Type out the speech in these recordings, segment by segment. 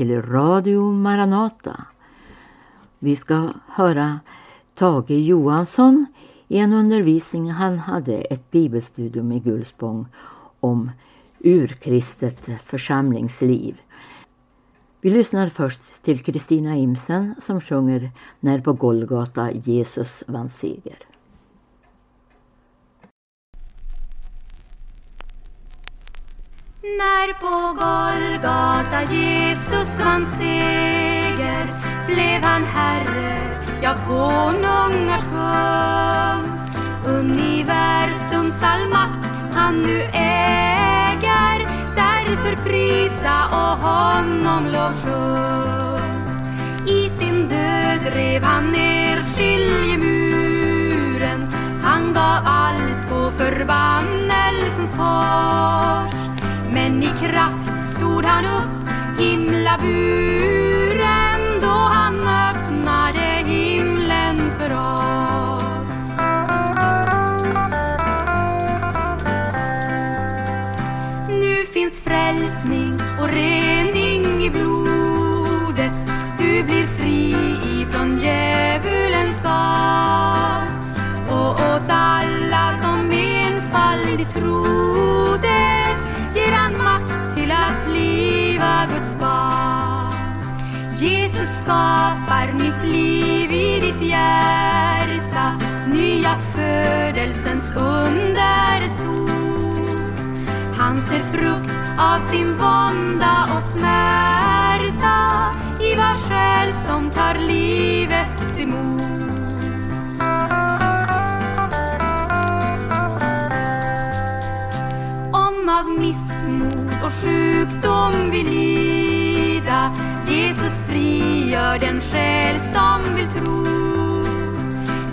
Till Radio Maranata. Vi ska höra Tage Johansson i en undervisning han hade ett bibelstudium i Gullspång om urkristet församlingsliv. Vi lyssnar först till Kristina Imsen som sjunger När på Golgata Jesus vann seger. När på Golgata Jesus vann seger blev han herre, ja konungars kung. Universums all makt han nu äger, därför prisa och honom lovsjung. I sin död rev han ner skiljemuren, han gav allt på förbannelsens kors. Men i kraft stod han upp, himla bud. Skapar nytt liv i ditt hjärta, nya födelsens under är stor. Han ser frukt av sin vånda och smärta i var själ som tar livet emot. Om av missmod och sjukdom vi lider för den själ som vill tro.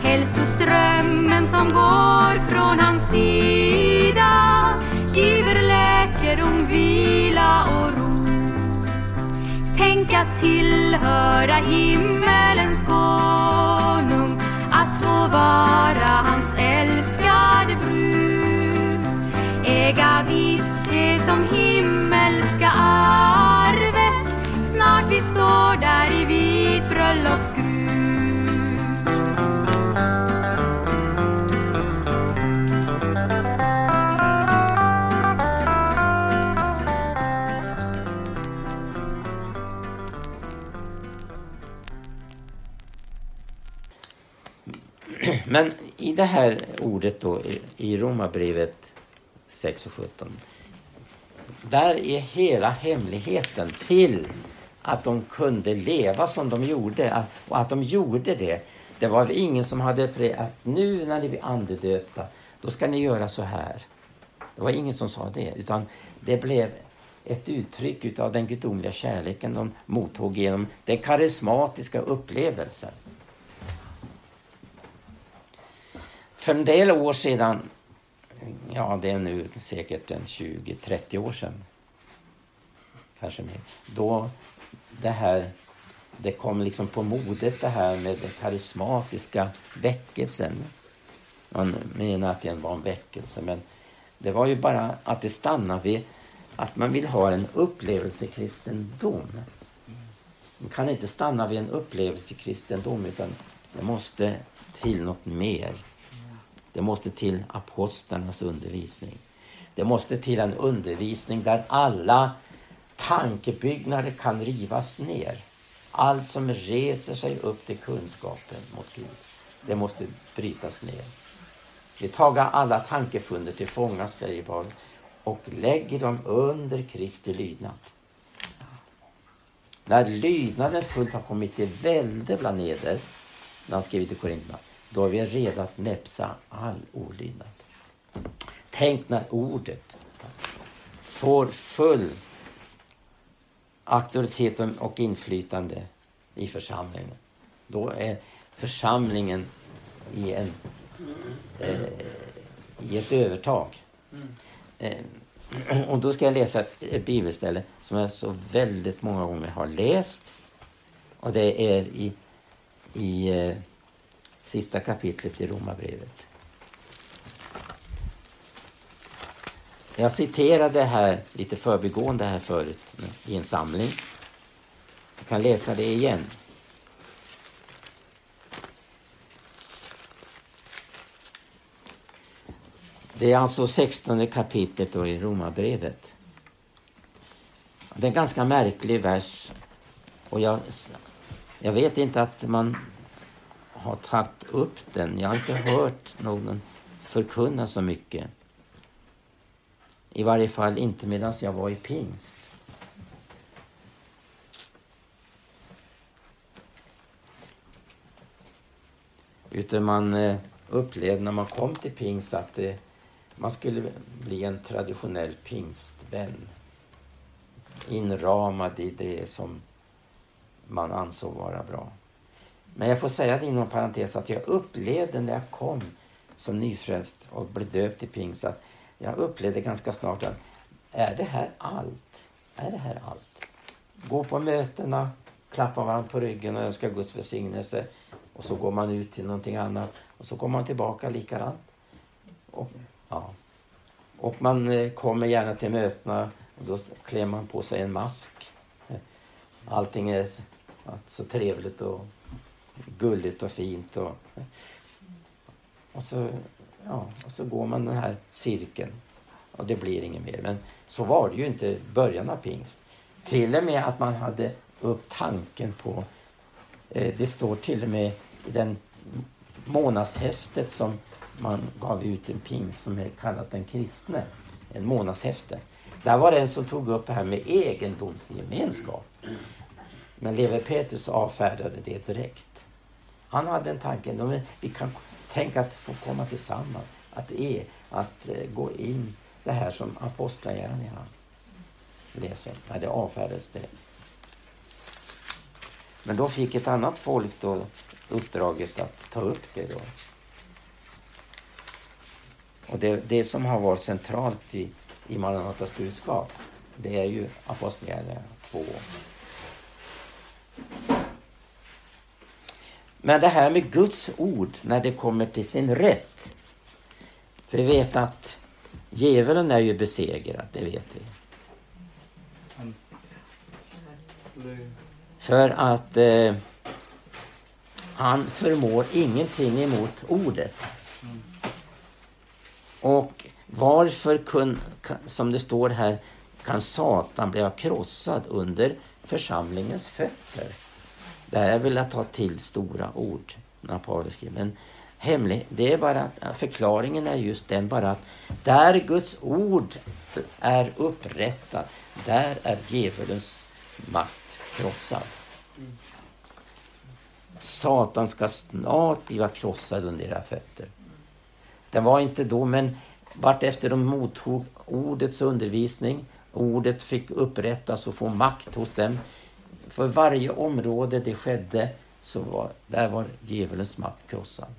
Hälsoströmmen som går från hans sida giver läkedom, vila och ro. Tänk att tillhöra himmelens konung att få vara hans älskade brud. Äga visshet om himmelska arv vi står där i vit bröllopsgrud Men i det här ordet då i- i Romarbrevet 6 och 17. Där är hela hemligheten till att de kunde leva som de gjorde att- och att de gjorde det. Det var ingen som hade pre- att nu när ni blir andedöpta, då ska ni göra så här. Det var ingen som sa det, utan det blev ett uttryck utav den gudomliga kärleken de mottog genom den karismatiska upplevelsen. För en del år sedan, ja det är nu säkert en 20-30 år sedan, kanske mer, då det här, det kom liksom på modet det här med den karismatiska väckelsen. Man menar att det var en väckelse, men det var ju bara att det stannade vid att man vill ha en upplevelsekristendom. Man kan inte stanna vid en upplevelsekristendom utan det måste till något mer. Det måste till apostlarnas undervisning. Det måste till en undervisning där alla tankebyggnader kan rivas ner. Allt som reser sig upp till kunskapen mot Gud, det måste brytas ner. Vi taga alla tankefunder till fånga, säger Paulus, och lägger dem under Kristi lydnad. När lydnaden fullt har kommit till välde bland eder, när han skriver till Korinterna, då är vi redo att näpsa all olydnad. Tänk när ordet får full auktoritet och inflytande i församlingen. Då är församlingen i, en, eh, i ett övertag. Eh, och då ska jag läsa ett, ett bibelställe som jag så väldigt många gånger har läst. Och det är i, i eh, sista kapitlet i Romarbrevet. Jag citerade här lite förbigående här förut i en samling. Jag kan läsa det igen. Det är alltså 16 kapitlet då i Romarbrevet. Det är en ganska märklig vers. Och jag, jag vet inte att man har tagit upp den. Jag har inte hört någon förkunna så mycket. I varje fall inte medan jag var i pingst. Utan man eh, upplevde när man kom till pingst att det, man skulle bli en traditionell pingstvän. Inramad i det som man ansåg vara bra. Men jag får säga det inom parentes att jag upplevde när jag kom som nyfrälst och blev döpt i pingst att jag upplevde ganska snart att är det här allt? Är det här allt? Gå på mötena, klappa varandra på ryggen och önska Guds välsignelse och så går man ut till någonting annat och så kommer man tillbaka likadant. Och, ja. och man eh, kommer gärna till mötena och då klär man på sig en mask. Allting är så trevligt och gulligt och fint. Och, och, så, ja, och så går man den här cirkeln och det blir inget mer. Men så var det ju inte i början av pingst. Till och med att man hade upp tanken på, eh, det står till och med i den månadshäftet som man gav ut en pingst som är kallat den kristne, en månadshäfte. Där var det en som tog upp det här med egendomsgemenskap. Men Lever Petrus avfärdade det direkt. Han hade en tanke, vi kan Tänk att få komma tillsammans, att, är, att eh, gå in det här som apostlagärningarna läser. Nej, det avfärdades direkt. Men då fick ett annat folk då uppdraget att ta upp det då. Och det, det som har varit centralt i, i Maranatas budskap, det är ju Apostlagärningarna 2. Men det här med Guds ord när det kommer till sin rätt. För vi vet att djävulen är ju besegrad, det vet vi. För att eh, han förmår ingenting emot ordet. Och varför kun, som det står här, kan Satan bli krossad under församlingens fötter? Det här väl att ta till stora ord när Paulus skriver. Men hemlig, det är bara att, förklaringen är just den bara att där Guds ord är upprättat, där är djävulens makt krossad. Satan ska snart bli krossad under era fötter. Det var inte då, men vart efter de mottog ordets undervisning, ordet fick upprättas och få makt hos dem. För varje område det skedde, så var, där var djävulens makt krossad.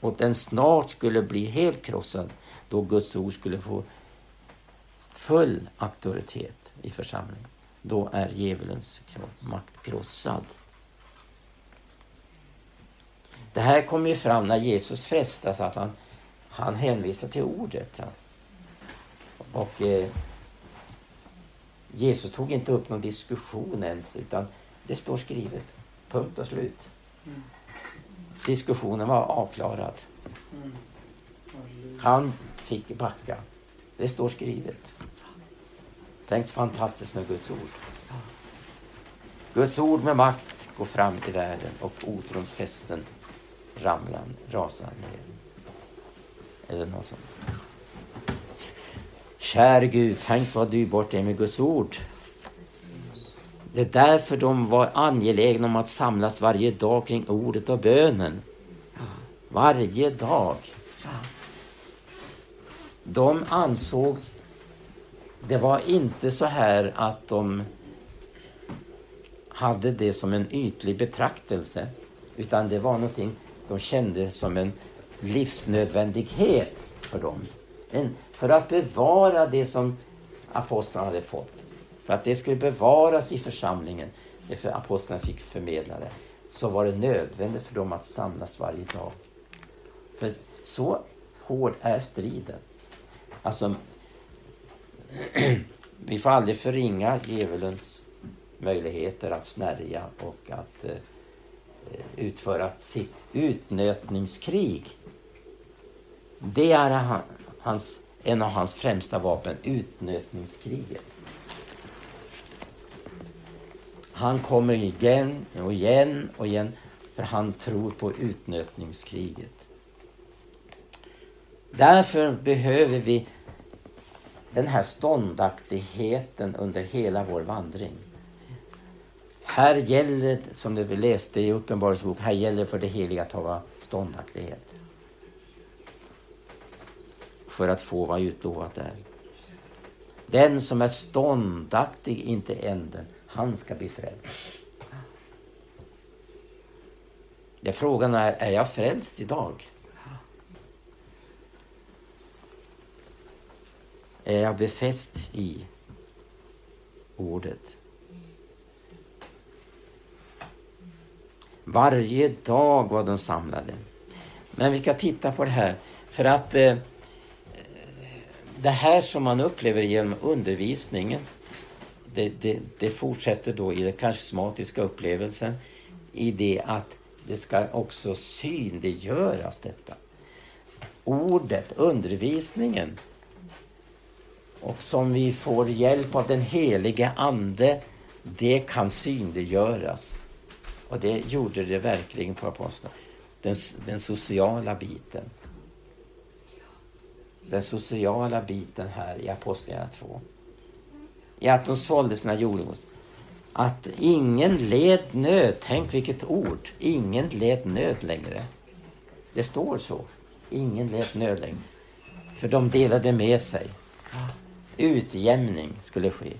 Och den snart skulle bli helt krossad då Guds ord skulle få full auktoritet i församlingen. Då är djävulens makt krossad. Det här kommer ju fram när Jesus frestas att han, han hänvisar till ordet. Och eh, Jesus tog inte upp någon diskussion ens utan det står skrivet. Punkt och slut. Diskussionen var avklarad. Han fick backa. Det står skrivet. Tänk så fantastiskt med Guds ord. Guds ord med makt går fram i världen och otrons fästen ramlar, rasar ner. Eller något sånt. Käre Gud, tänk vad dyrbart det är med Guds ord. Det är därför de var angelägna om att samlas varje dag kring ordet och bönen. Varje dag. De ansåg det var inte så här att de hade det som en ytlig betraktelse utan det var någonting de kände som en livsnödvändighet för dem. En, för att bevara det som apostlarna hade fått. För att det skulle bevaras i församlingen, det för apostlarna fick förmedla det, så var det nödvändigt för dem att samlas varje dag. För så hård är striden. Alltså, vi får aldrig förringa djävulens möjligheter att snärja och att eh, eh utföra sitt utnötningskrig. Det är hans, en av hans främsta vapen, utnötningskriget. Han kommer igen och igen och igen för han tror på utnötningskriget. Därför behöver vi den här ståndaktigheten under hela vår vandring. Här gäller, som vi läste i Uppenbarelsebok, här gäller för det heliga att ha ståndaktighet. För att få vad utlovat är. Den som är ståndaktig, inte änden, han ska bli frälst. Det frågan är, är jag frälst idag? Är jag befäst i ordet? Varje dag var de samlade. Men vi ska titta på det här. För att eh, det här som man upplever genom undervisningen det, det, det, fortsätter då i den karismatiska upplevelsen i det att det ska också synliggöras detta. Ordet, undervisningen och som vi får hjälp av den helige Ande, det kan synliggöras. Och det gjorde det verkligen på apostlarna. Den, den sociala biten. Den sociala biten här i Apostlagärningarna 2. I att de sålde sina jordgods. Att ingen led nöd. Tänk vilket ord. Ingen led nöd längre. Det står så. Ingen led nöd längre. För de delade med sig. Utjämning skulle ske.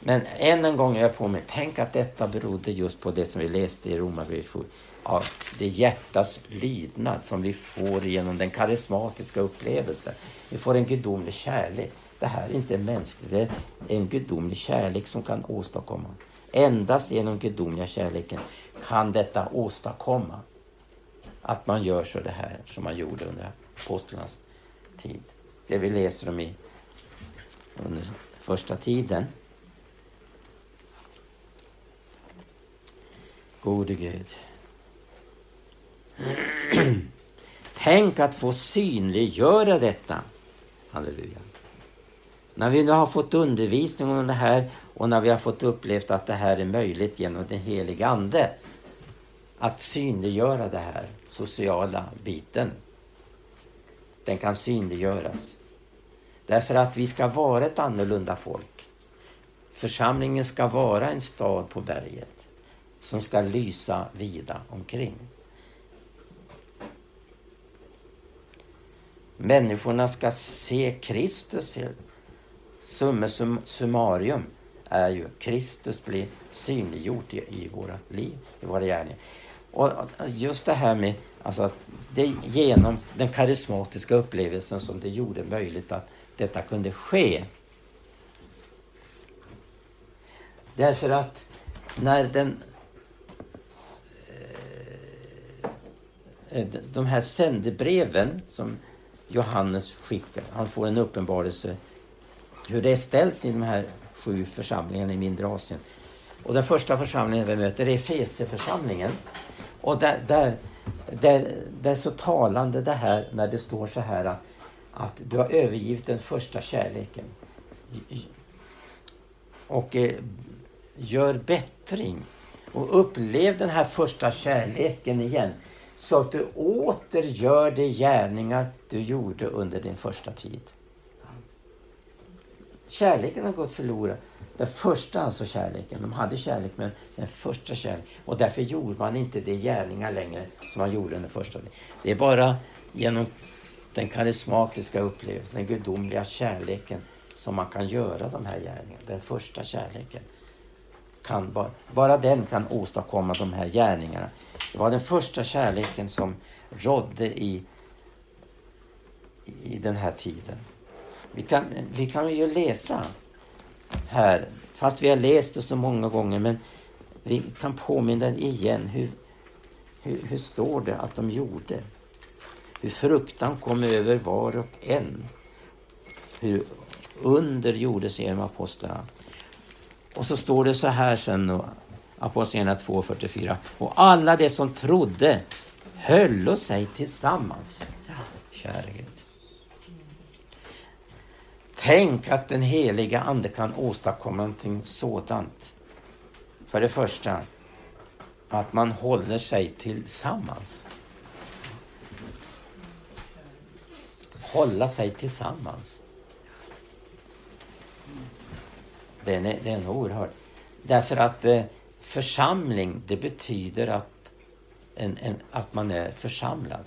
Men än en gång är jag på mig. Tänk att detta berodde just på det som vi läste i Romarbrevet av det hjärtas lydnad som vi får genom den karismatiska upplevelsen. Vi får en gudomlig kärlek. Det här är inte mänskligt, det är en gudomlig kärlek som kan åstadkomma. Endast genom gudomliga kärleken kan detta åstadkomma att man gör så det här som man gjorde under apostlarnas tid. Det vi läser om i under första tiden. Gode Gud. Tänk att få synliggöra detta. Halleluja. När vi nu har fått undervisning om det här och när vi har fått upplevt att det här är möjligt genom den heliga Ande. Att synliggöra det här sociala biten. Den kan synliggöras. Därför att vi ska vara ett annorlunda folk. Församlingen ska vara en stad på berget som ska lysa vida omkring. Människorna ska se Kristus. Summa sum, summarium är ju Kristus blir synliggjort i, i våra liv, i våra gärningar. Och just det här med alltså det genom den karismatiska upplevelsen som det gjorde möjligt att detta kunde ske. Därför att när den eh, de här sändebreven som Johannes skickar, han får en uppenbarelse hur det är ställt i de här sju församlingarna i mindre Asien. Och den första församlingen vi möter är Feseförsamlingen. Och där, där, där, det är så talande det här när det står så här att, att du har övergivit den första kärleken. Och eh, gör bättring. Och upplev den här första kärleken igen. Så att du åter gör de gärningar du gjorde under din första tid. Kärleken har gått förlorad. Den första alltså kärleken. De hade kärlek men den första kärleken. Och därför gjorde man inte de gärningar längre som man gjorde den första. Det är bara genom den karismatiska upplevelsen, den gudomliga kärleken som man kan göra de här gärningarna. Den första kärleken. Kan bara, bara den kan åstadkomma de här gärningarna. Det var den första kärleken som rådde i, i den här tiden. Vi kan, vi kan ju läsa här, fast vi har läst det så många gånger, men vi kan påminna igen. Hur, hur, hur står det att de gjorde? Hur fruktan kom över var och en. hur under gjordes genom apostlarna. Och så står det så här sen då, Apostlagärningarna 2.44. Och alla de som trodde höll sig tillsammans. Kära Gud. Tänk att den heliga Ande kan åstadkomma någonting sådant. För det första, att man håller sig tillsammans. Hålla sig tillsammans. Den är, den är oerhörd. Därför att eh, församling, det betyder att, en, en, att man är församlad.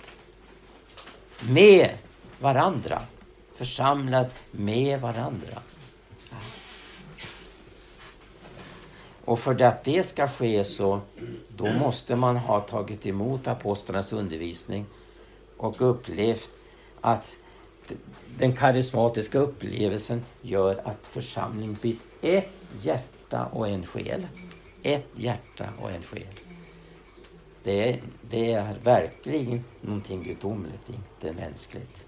Med varandra. Församlad med varandra. Och för att det ska ske så då måste man ha tagit emot apostlarnas undervisning och upplevt att den karismatiska upplevelsen gör att församlingen blir ett hjärta och en själ. Ett hjärta och en själ. Det är, det är verkligen någonting gudomligt, inte mänskligt.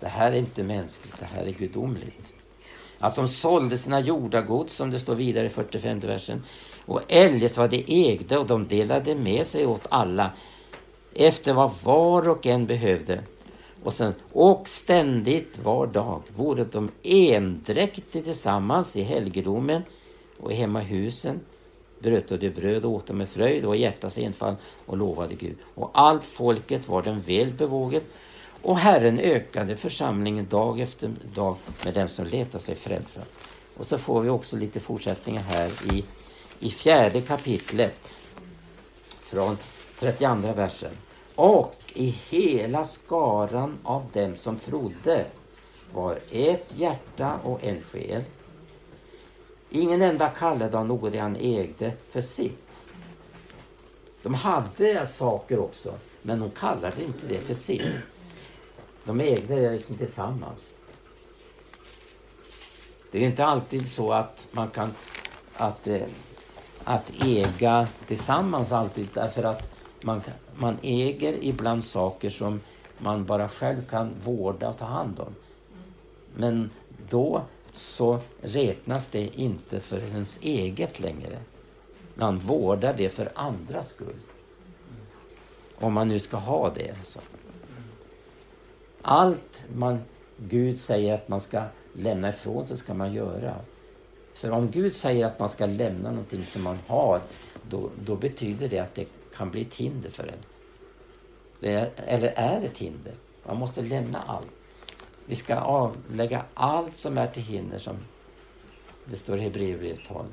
Det här är inte mänskligt, det här är gudomligt. Att de sålde sina jordagods, som det står vidare i 45 versen, och eljest vad de ägde och de delade med sig åt alla efter vad var och en behövde. Och sen, och ständigt var dag vore de endräktigt tillsammans i helgedomen och i hemmahusen bröt de bröd och åt dem med fröjd och hjärtas enfall och lovade Gud. Och allt folket var dem väl bevåget och Herren ökade församlingen dag efter dag med dem som letade sig frälsa. Och så får vi också lite fortsättningar här i, i fjärde kapitlet från 32 versen. Och i hela skaran av dem som trodde var ett hjärta och en själ. Ingen enda kallade av något det han ägde för sitt. De hade saker också, men de kallade inte det för sitt. De ägde det liksom tillsammans. Det är inte alltid så att man kan att, eh, att äga tillsammans alltid därför att man, man äger ibland saker som man bara själv kan vårda och ta hand om. Men då så räknas det inte för ens eget längre. Man vårdar det för andras skull. Om man nu ska ha det. Så. Allt man, Gud säger att man ska lämna ifrån sig ska man göra. För om Gud säger att man ska lämna någonting som man har, då, då betyder det att det kan bli ett hinder för en. Det är, eller är ett hinder. Man måste lämna allt. Vi ska avlägga allt som är till hinder, som det står i Hebreerbrevet 12.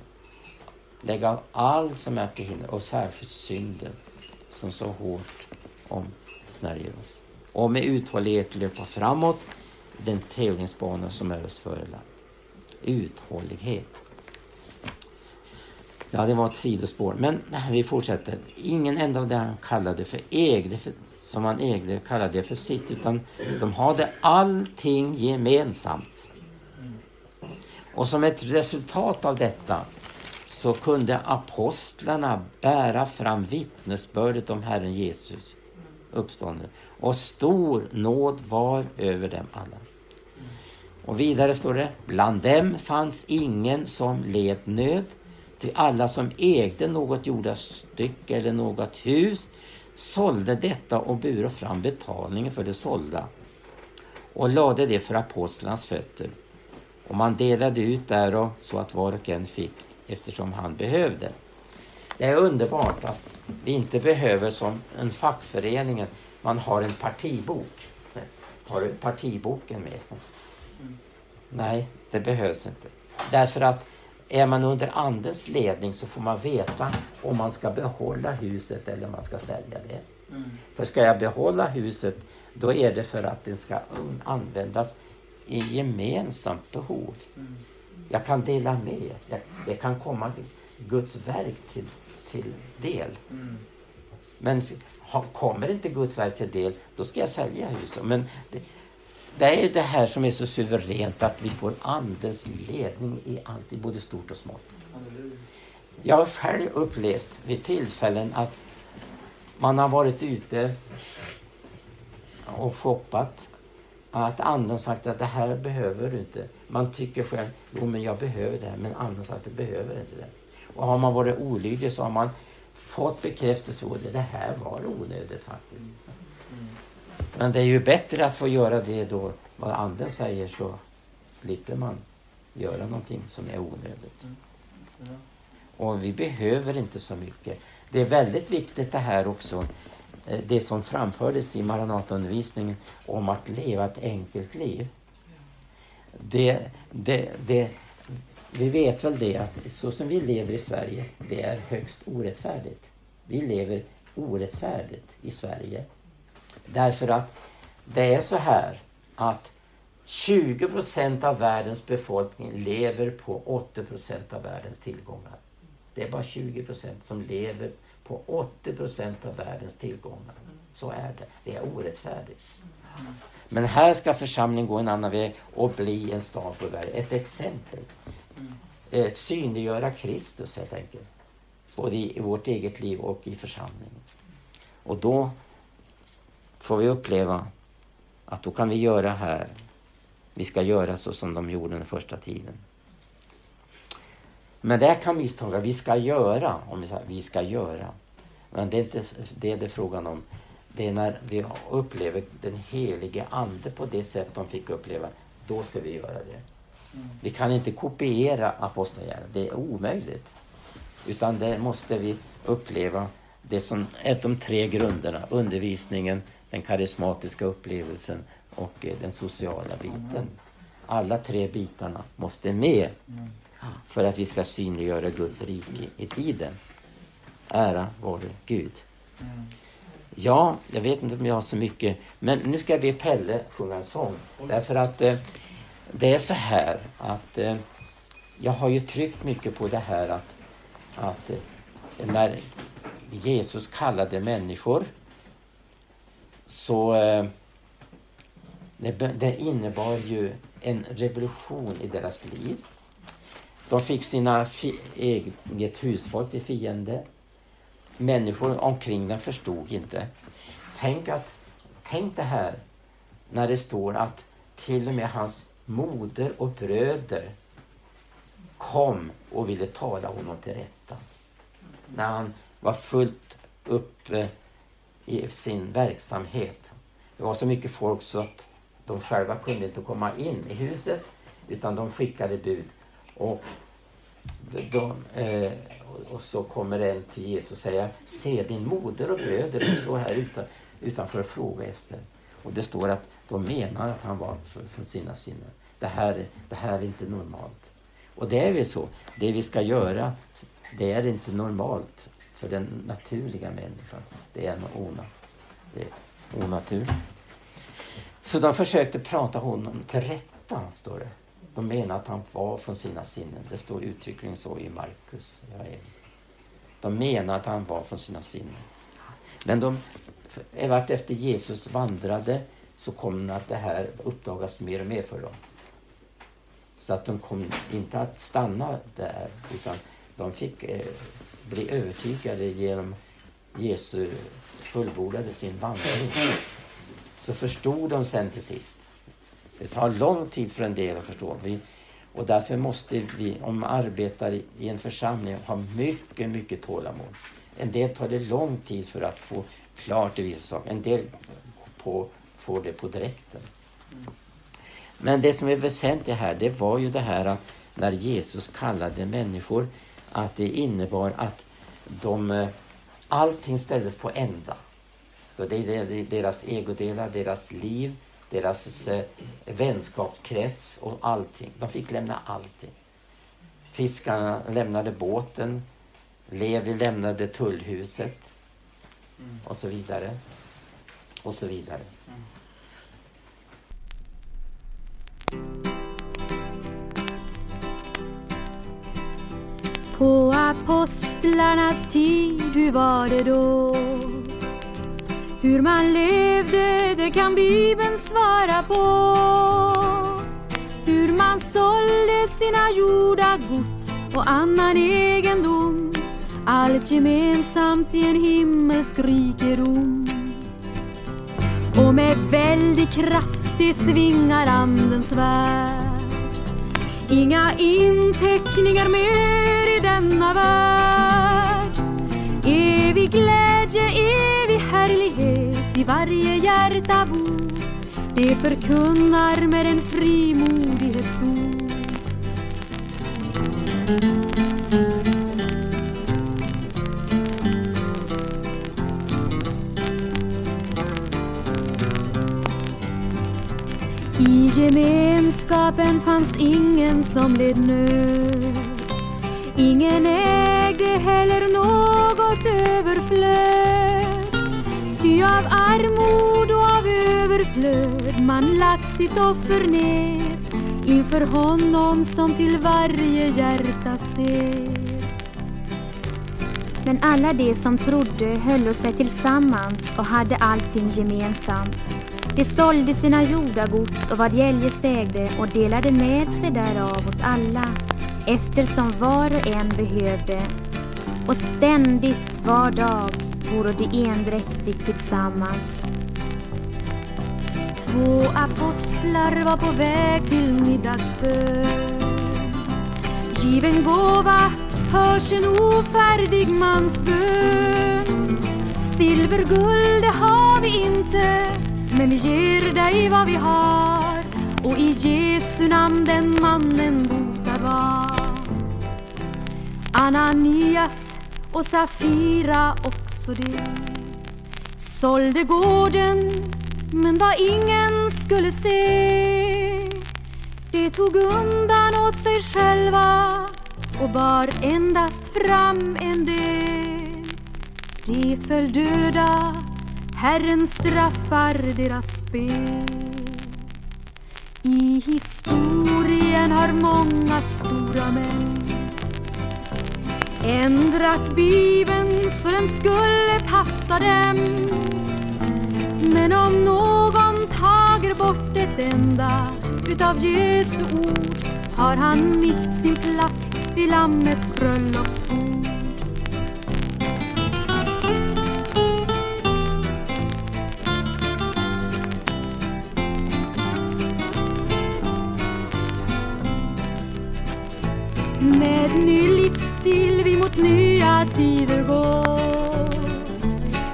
Lägga av allt som är till hinder, och särskilt synden som så hårt omsnärjer oss och med uthållighet löpa framåt den tävlingsbana som är oss förelagd. Uthållighet. Ja, det var ett sidospår. Men vi fortsätter. Ingen enda av det han kallade för ägde, för, som han ägde, kallade det för sitt, utan de hade allting gemensamt. Och som ett resultat av detta så kunde apostlarna bära fram vittnesbördet om Herren Jesus uppstånden och stor nåd var över dem alla. Och vidare står det, bland dem fanns ingen som led nöd, till alla som ägde något jordastycke eller något hus sålde detta och bure fram betalningen för det sålda och lade det för apostlarnas fötter. Och man delade ut därav så att var och en fick eftersom han behövde. Det är underbart att vi inte behöver som en fackförening man har en partibok. Har du partiboken med? Nej, det behövs inte. Därför att är man under andens ledning så får man veta om man ska behålla huset eller om man ska sälja det. Mm. För ska jag behålla huset då är det för att det ska användas i gemensamt behov. Mm. Jag kan dela med. Det kan komma Guds verk till, till del. Mm. Men kommer inte Guds verk till del, då ska jag sälja huset. Men det, det är det här som är så suveränt, att vi får Andens ledning i allt, i både stort och smått. Jag har själv upplevt vid tillfällen att man har varit ute och shoppat att anden sagt att det här behöver du inte. Man tycker själv, jo men jag behöver det här, men anden sagt att du behöver inte det. Och har man varit olydig så har man fått bekräftelse på det. Det här var onödigt faktiskt. Men det är ju bättre att få göra det då vad anden säger så slipper man göra någonting som är onödigt. Och vi behöver inte så mycket. Det är väldigt viktigt det här också, eh, det som framfördes i Maranataundervisningen om att leva ett enkelt liv. Det, det, det, vi vet väl det att så som vi lever i Sverige, det är högst orättfärdigt. Vi lever orättfärdigt i Sverige. Därför att det är så här att 20 procent av världens befolkning lever på 80 procent av världens tillgångar. Det är bara 20 procent som lever på 80 procent av världens tillgångar. Så är det. Det är orättfärdigt. Men här ska församlingen gå en annan väg och bli en stad på världen. Ett exempel. Eh, synliggöra Kristus helt enkelt. Både i vårt eget liv och i församlingen. Och då får vi uppleva att då kan vi göra här. Vi ska göra så som de gjorde den första tiden. Men det kan misstolkas. Vi ska göra, om vi säger vi ska göra. Men det är inte det det är frågan om. Det är när vi upplever den helige Ande på det sätt de fick uppleva. Då ska vi göra det. Vi kan inte kopiera apostlagärningarna. Det är omöjligt. Utan det måste vi uppleva det som är de tre grunderna. Undervisningen, den karismatiska upplevelsen och eh, den sociala biten. Alla tre bitarna måste med för att vi ska synliggöra Guds rike i tiden. Ära vare Gud. Ja, jag vet inte om jag har så mycket, men nu ska jag be Pelle sjunga en sång. Därför att eh, det är så här att eh, jag har ju tryckt mycket på det här att, att eh, när Jesus kallade människor så eh, det, det innebar ju en revolution i deras liv. De fick sina eget husfolk till fiende. Människor omkring dem förstod inte. Tänk, att, tänk det här när det står att till och med hans moder och bröder kom och ville tala honom till rätta. När han var fullt uppe eh, i sin verksamhet. Det var så mycket folk så att de själva kunde inte komma in i huset utan de skickade bud. Och, de, eh, och så kommer en till Jesus och säger Se din moder och bröder de står här utan, utanför och frågar efter. Och det står att de menar att han var från sina sinnen. Det här, det här är inte normalt. Och det är väl så. Det vi ska göra, det är inte normalt för den naturliga människan. Det är ona, det är onaturligt. Så de försökte prata honom till rätta, står det. De menar att han var från sina sinnen. Det står uttryckligen så i Markus. De menar att han var från sina sinnen. Men de, vart efter Jesus vandrade så kom det att det här uppdagas mer och mer för dem. Så att de kom inte att stanna där utan de fick eh, bli övertygade genom Jesu fullbordade sin vandring. Så förstod de sen till sist. Det tar lång tid för en del att förstå. Vi, och därför måste vi, om vi arbetar i en församling, ha mycket, mycket tålamod. En del tar det lång tid för att få klart i vissa saker. En del på, får det på direkten. Men det som är väsentligt här, det var ju det här att när Jesus kallade människor, att det innebar att de, eh, allting ställdes på ända. Det är deras egodelar, deras liv, deras eh, vänskapskrets och allting. De fick lämna allting. Fiskarna lämnade båten. Levi lämnade tullhuset. Och så vidare. Och så vidare. På apostlarnas tid, hur var det då? Hur man levde, det kan Bibeln svara på. Hur man sålde sina jordagods och annan egendom. Allt gemensamt i en himmelsk rikedom. Och med väldig kraft det svingar andens värld. Inga inteckningar mer i denna värld. Evig glädje, evig härlighet i varje hjärta bor. Det förkunnar med en frimodighetsdom. I gemenskapen fanns ingen som led nöd. Ingen ägde heller något överflöd. Ty av armod och av överflöd man lagt sitt offer ner inför honom som till varje hjärta ser. Men alla de som trodde höll sig tillsammans och hade allting gemensamt. De sålde sina jordagods och vad de eljest ägde och delade med sig därav åt alla, eftersom var och en behövde. Och ständigt, var dag, vore de endräktigt tillsammans. Två apostlar var på väg till middagsbön. Given gåva hörs en ofärdig mans bön. Silver, guld, det har vi inte, men vi ger dig vad vi har. Och i Jesu namn den mannen bor. Ananias och Safira också det. Sålde gården, men vad ingen skulle se. De tog undan åt sig själva och bar endast fram en del. De föll döda, Herren straffar deras spel. I historien har många stora män ändrat Bibeln så den skulle passa dem. Men om någon tager bort ett enda utav Jesu ord har han mist sin plats vid Lammets bröllopsbord. Nya tider går.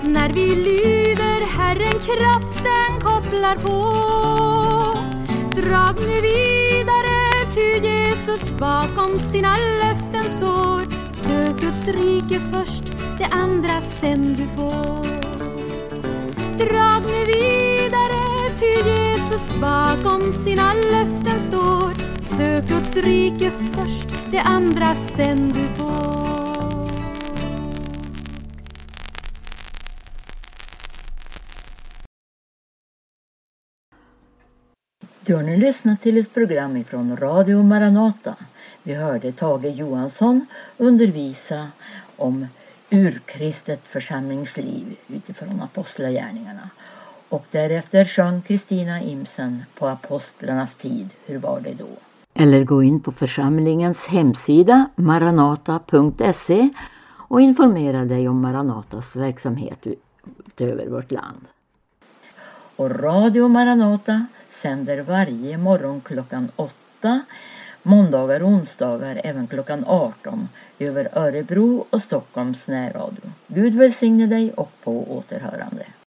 När vi lyder Herren kraften kopplar på. Drag nu vidare ty Jesus bakom sina löften står. Sök Guds rike först, det andra sen du får. Drag nu vidare ty Jesus bakom sina löften står. Sök Guds rike först, det andra sen du får. Du har nu lyssnat till ett program ifrån Radio Maranata. Vi hörde Tage Johansson undervisa om urkristet församlingsliv utifrån apostlagärningarna. Och därefter sjöng Kristina Imsen på apostlarnas tid. Hur var det då? Eller gå in på församlingens hemsida maranata.se och informera dig om Maranatas verksamhet utöver vårt land. Och Radio Maranata sänder varje morgon klockan 8, måndagar och onsdagar även klockan 18 över Örebro och Stockholms närradio. Gud välsigne dig och på återhörande.